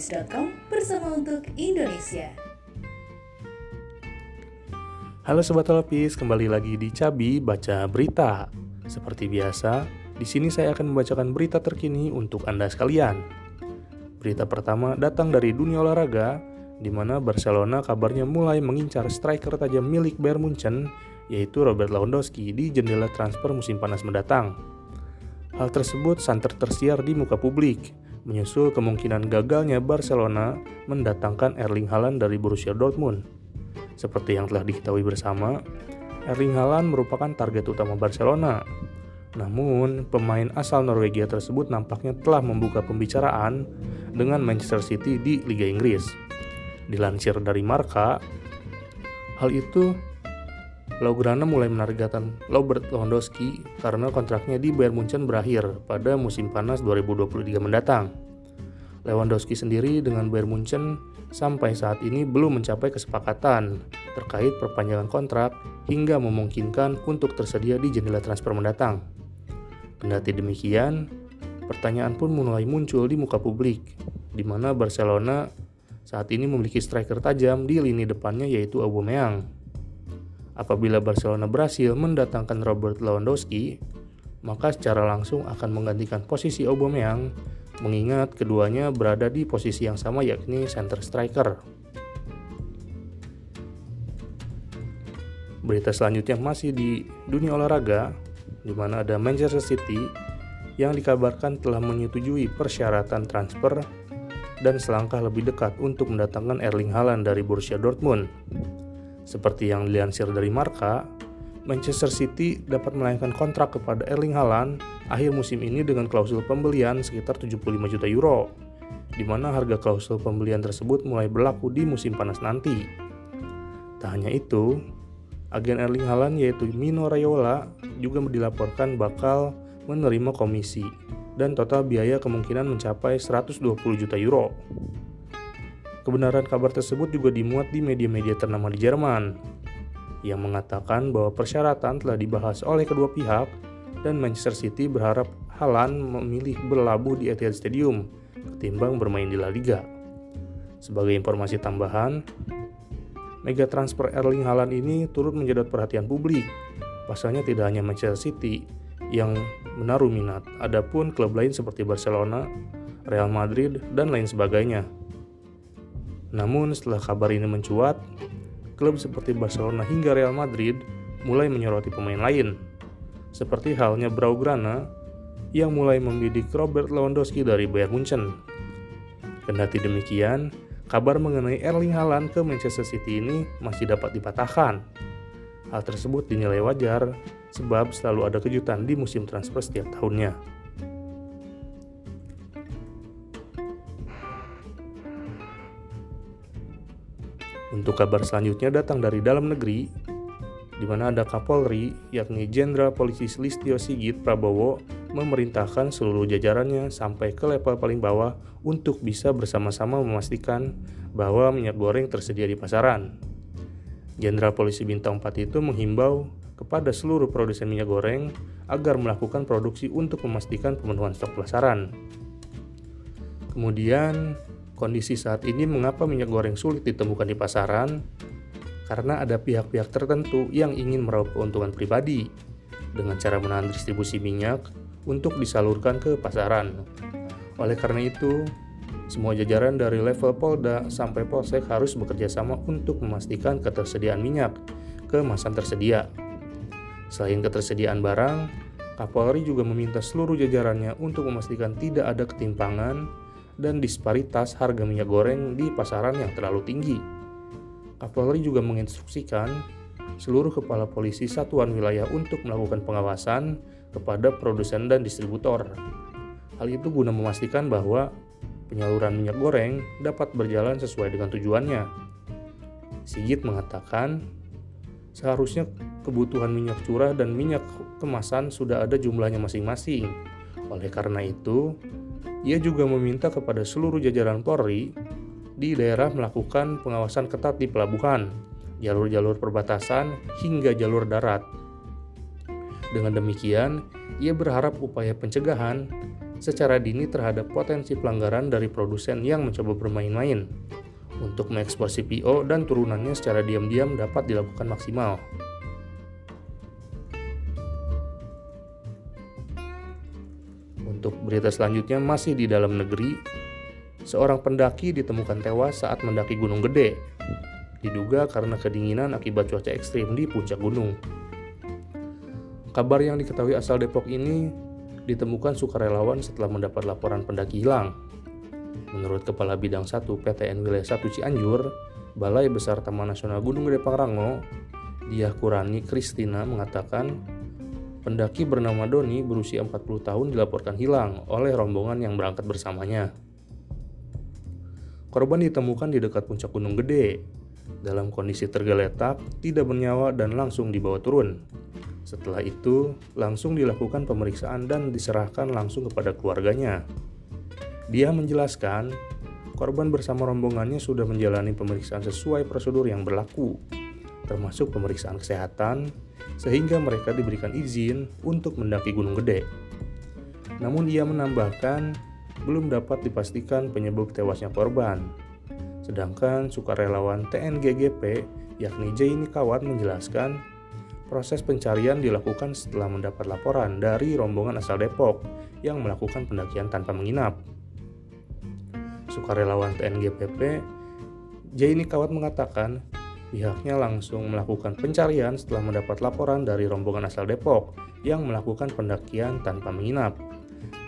bacatalapis.com bersama untuk Indonesia. Halo Sobat Telapis, kembali lagi di Cabi Baca Berita. Seperti biasa, di sini saya akan membacakan berita terkini untuk Anda sekalian. Berita pertama datang dari dunia olahraga, di mana Barcelona kabarnya mulai mengincar striker tajam milik Bayern Munchen, yaitu Robert Lewandowski di jendela transfer musim panas mendatang. Hal tersebut santer tersiar di muka publik, menyusul kemungkinan gagalnya Barcelona mendatangkan Erling Haaland dari Borussia Dortmund. Seperti yang telah diketahui bersama, Erling Haaland merupakan target utama Barcelona. Namun, pemain asal Norwegia tersebut nampaknya telah membuka pembicaraan dengan Manchester City di Liga Inggris. Dilansir dari Marka, hal itu Blaugrana mulai menargetkan Robert Lewandowski karena kontraknya di Bayern Munchen berakhir pada musim panas 2023 mendatang. Lewandowski sendiri dengan Bayern Munchen sampai saat ini belum mencapai kesepakatan terkait perpanjangan kontrak hingga memungkinkan untuk tersedia di jendela transfer mendatang. Kendati demikian, pertanyaan pun mulai muncul di muka publik, di mana Barcelona saat ini memiliki striker tajam di lini depannya yaitu Aubameyang. Apabila Barcelona berhasil mendatangkan Robert Lewandowski, maka secara langsung akan menggantikan posisi Aubameyang mengingat keduanya berada di posisi yang sama yakni center striker. Berita selanjutnya masih di dunia olahraga, di mana ada Manchester City yang dikabarkan telah menyetujui persyaratan transfer dan selangkah lebih dekat untuk mendatangkan Erling Haaland dari Borussia Dortmund. Seperti yang dilansir dari Marka, Manchester City dapat melayangkan kontrak kepada Erling Haaland akhir musim ini dengan klausul pembelian sekitar 75 juta euro, di mana harga klausul pembelian tersebut mulai berlaku di musim panas nanti. Tak hanya itu, agen Erling Haaland yaitu Mino Raiola juga dilaporkan bakal menerima komisi dan total biaya kemungkinan mencapai 120 juta euro. Kebenaran kabar tersebut juga dimuat di media-media ternama di Jerman, yang mengatakan bahwa persyaratan telah dibahas oleh kedua pihak dan Manchester City berharap Haaland memilih berlabuh di Etihad Stadium ketimbang bermain di La Liga. Sebagai informasi tambahan, mega transfer Erling Haaland ini turut menjadi perhatian publik. Pasalnya tidak hanya Manchester City yang menaruh minat, adapun klub lain seperti Barcelona, Real Madrid, dan lain sebagainya. Namun setelah kabar ini mencuat, klub seperti Barcelona hingga Real Madrid mulai menyoroti pemain lain, seperti halnya Blaugrana yang mulai membidik Robert Lewandowski dari Bayern Munchen. Kendati demikian, kabar mengenai Erling Haaland ke Manchester City ini masih dapat dipatahkan. Hal tersebut dinilai wajar sebab selalu ada kejutan di musim transfer setiap tahunnya. Untuk kabar selanjutnya datang dari dalam negeri, di mana ada Kapolri, yakni Jenderal Polisi Listio Sigit Prabowo, memerintahkan seluruh jajarannya sampai ke level paling bawah untuk bisa bersama-sama memastikan bahwa minyak goreng tersedia di pasaran. Jenderal Polisi Bintang 4 itu menghimbau kepada seluruh produsen minyak goreng agar melakukan produksi untuk memastikan pemenuhan stok pasaran. Kemudian, Kondisi saat ini mengapa minyak goreng sulit ditemukan di pasaran? Karena ada pihak-pihak tertentu yang ingin meraup keuntungan pribadi dengan cara menahan distribusi minyak untuk disalurkan ke pasaran. Oleh karena itu, semua jajaran dari level Polda sampai Polsek harus bekerja sama untuk memastikan ketersediaan minyak kemasan tersedia. Selain ketersediaan barang, Kapolri juga meminta seluruh jajarannya untuk memastikan tidak ada ketimpangan dan disparitas harga minyak goreng di pasaran yang terlalu tinggi. Kapolri juga menginstruksikan seluruh kepala polisi satuan wilayah untuk melakukan pengawasan kepada produsen dan distributor. Hal itu guna memastikan bahwa penyaluran minyak goreng dapat berjalan sesuai dengan tujuannya. Sigit mengatakan, seharusnya kebutuhan minyak curah dan minyak kemasan sudah ada jumlahnya masing-masing. Oleh karena itu, ia juga meminta kepada seluruh jajaran Polri di daerah melakukan pengawasan ketat di pelabuhan, jalur-jalur perbatasan, hingga jalur darat. Dengan demikian, ia berharap upaya pencegahan secara dini terhadap potensi pelanggaran dari produsen yang mencoba bermain-main. Untuk mengekspor CPO dan turunannya secara diam-diam dapat dilakukan maksimal. Untuk berita selanjutnya masih di dalam negeri, seorang pendaki ditemukan tewas saat mendaki Gunung Gede. Diduga karena kedinginan akibat cuaca ekstrim di puncak gunung. Kabar yang diketahui asal Depok ini ditemukan sukarelawan setelah mendapat laporan pendaki hilang. Menurut Kepala Bidang 1 PTN Wilayah 1 Cianjur, Balai Besar Taman Nasional Gunung Gede Pangrango, Diah Kurani Kristina mengatakan pendaki bernama Doni berusia 40 tahun dilaporkan hilang oleh rombongan yang berangkat bersamanya. Korban ditemukan di dekat puncak Gunung Gede, dalam kondisi tergeletak, tidak bernyawa dan langsung dibawa turun. Setelah itu, langsung dilakukan pemeriksaan dan diserahkan langsung kepada keluarganya. Dia menjelaskan, korban bersama rombongannya sudah menjalani pemeriksaan sesuai prosedur yang berlaku, termasuk pemeriksaan kesehatan, sehingga mereka diberikan izin untuk mendaki Gunung Gede. Namun ia menambahkan, belum dapat dipastikan penyebab tewasnya korban. Sedangkan sukarelawan TNGGP yakni Jaini Kawat menjelaskan Proses pencarian dilakukan setelah mendapat laporan dari rombongan asal Depok yang melakukan pendakian tanpa menginap. Sukarelawan TNGPP, Jaini Kawat mengatakan pihaknya langsung melakukan pencarian setelah mendapat laporan dari rombongan asal Depok yang melakukan pendakian tanpa menginap.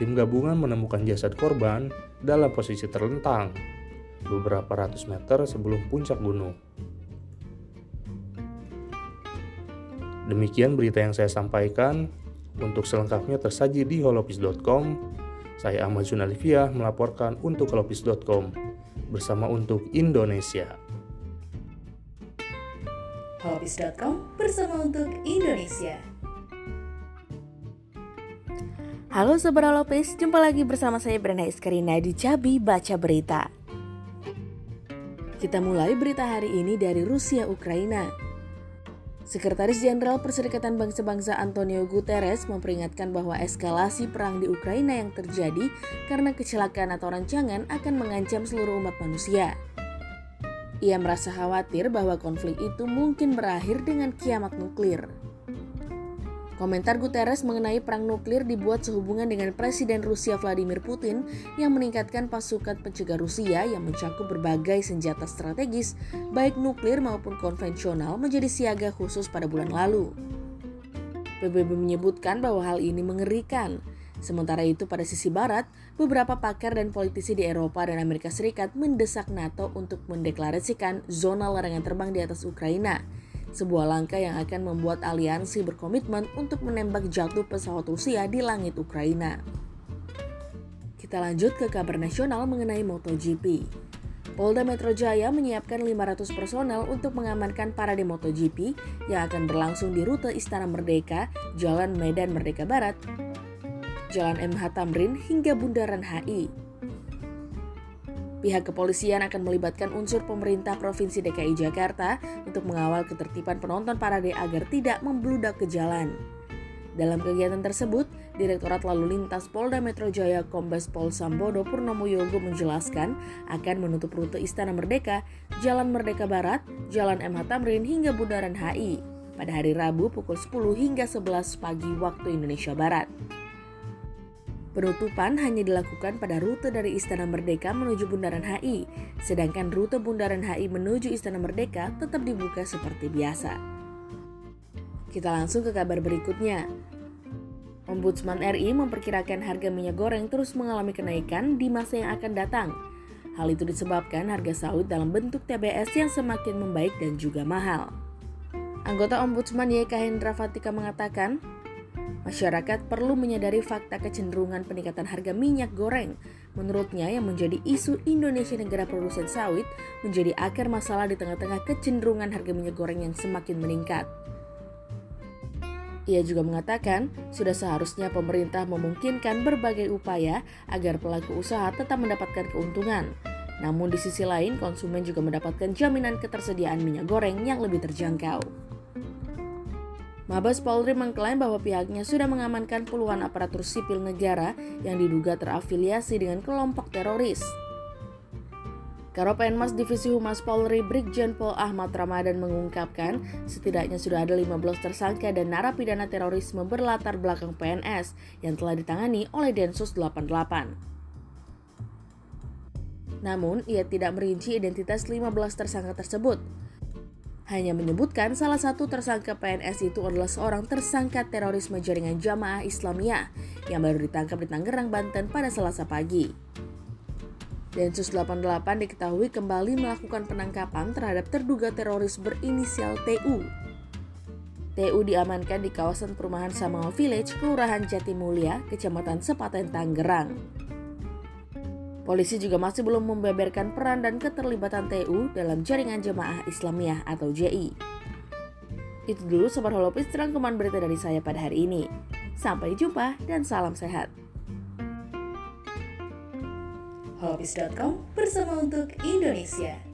Tim gabungan menemukan jasad korban dalam posisi terlentang beberapa ratus meter sebelum puncak gunung. Demikian berita yang saya sampaikan. Untuk selengkapnya tersaji di holopis.com. Saya Ahmad Junalivia melaporkan untuk holopis.com bersama untuk Indonesia. Holopis.com bersama untuk Indonesia. Halo Sobat Holopis, jumpa lagi bersama saya Brenda Iskarina di Cabi Baca Berita. Kita mulai berita hari ini dari Rusia Ukraina. Sekretaris Jenderal Perserikatan Bangsa-Bangsa Antonio Guterres memperingatkan bahwa eskalasi perang di Ukraina yang terjadi karena kecelakaan atau rancangan akan mengancam seluruh umat manusia. Ia merasa khawatir bahwa konflik itu mungkin berakhir dengan kiamat nuklir. Komentar Guterres mengenai perang nuklir dibuat sehubungan dengan Presiden Rusia Vladimir Putin yang meningkatkan pasukan pencegah Rusia yang mencakup berbagai senjata strategis, baik nuklir maupun konvensional menjadi siaga khusus pada bulan lalu. PBB menyebutkan bahwa hal ini mengerikan. Sementara itu pada sisi barat, beberapa pakar dan politisi di Eropa dan Amerika Serikat mendesak NATO untuk mendeklarasikan zona larangan terbang di atas Ukraina sebuah langkah yang akan membuat aliansi berkomitmen untuk menembak jatuh pesawat Rusia di langit Ukraina. Kita lanjut ke kabar nasional mengenai MotoGP. Polda Metro Jaya menyiapkan 500 personel untuk mengamankan parade MotoGP yang akan berlangsung di rute Istana Merdeka, Jalan Medan Merdeka Barat, Jalan MH Tamrin hingga Bundaran HI. Pihak kepolisian akan melibatkan unsur pemerintah Provinsi DKI Jakarta untuk mengawal ketertiban penonton parade agar tidak membludak ke jalan. Dalam kegiatan tersebut, Direktorat Lalu Lintas Polda Metro Jaya Kombes Pol Sambodo Purnomo Yogo menjelaskan akan menutup rute Istana Merdeka, Jalan Merdeka Barat, Jalan MH Tamrin hingga Bundaran HI pada hari Rabu pukul 10 hingga 11 pagi waktu Indonesia Barat. Penutupan hanya dilakukan pada rute dari Istana Merdeka menuju Bundaran HI, sedangkan rute Bundaran HI menuju Istana Merdeka tetap dibuka seperti biasa. Kita langsung ke kabar berikutnya. Ombudsman RI memperkirakan harga minyak goreng terus mengalami kenaikan di masa yang akan datang. Hal itu disebabkan harga sawit dalam bentuk TBS yang semakin membaik dan juga mahal. Anggota Ombudsman YK Hendra Fatika mengatakan, Masyarakat perlu menyadari fakta kecenderungan peningkatan harga minyak goreng. Menurutnya, yang menjadi isu Indonesia negara produsen sawit menjadi akar masalah di tengah-tengah kecenderungan harga minyak goreng yang semakin meningkat. Ia juga mengatakan, sudah seharusnya pemerintah memungkinkan berbagai upaya agar pelaku usaha tetap mendapatkan keuntungan. Namun di sisi lain, konsumen juga mendapatkan jaminan ketersediaan minyak goreng yang lebih terjangkau. Mabes Polri mengklaim bahwa pihaknya sudah mengamankan puluhan aparatur sipil negara yang diduga terafiliasi dengan kelompok teroris. Karopenmas Divisi Humas Polri Brigjen Pol Ahmad Ramadan mengungkapkan setidaknya sudah ada 15 tersangka dan narapidana terorisme berlatar belakang PNS yang telah ditangani oleh Densus 88. Namun, ia tidak merinci identitas 15 tersangka tersebut. Hanya menyebutkan salah satu tersangka PNS itu adalah seorang tersangka terorisme jaringan jamaah Islamiyah yang baru ditangkap di Tangerang, Banten pada selasa pagi. Densus 88 diketahui kembali melakukan penangkapan terhadap terduga teroris berinisial TU. TU diamankan di kawasan perumahan Samango Village, Kelurahan Jatimulya, Kecamatan Sepaten, Tangerang. Polisi juga masih belum membeberkan peran dan keterlibatan TU dalam jaringan jemaah Islamiyah atau JI. Itu dulu Sobat Holopis rangkuman berita dari saya pada hari ini. Sampai jumpa dan salam sehat. Holopis.com bersama untuk Indonesia.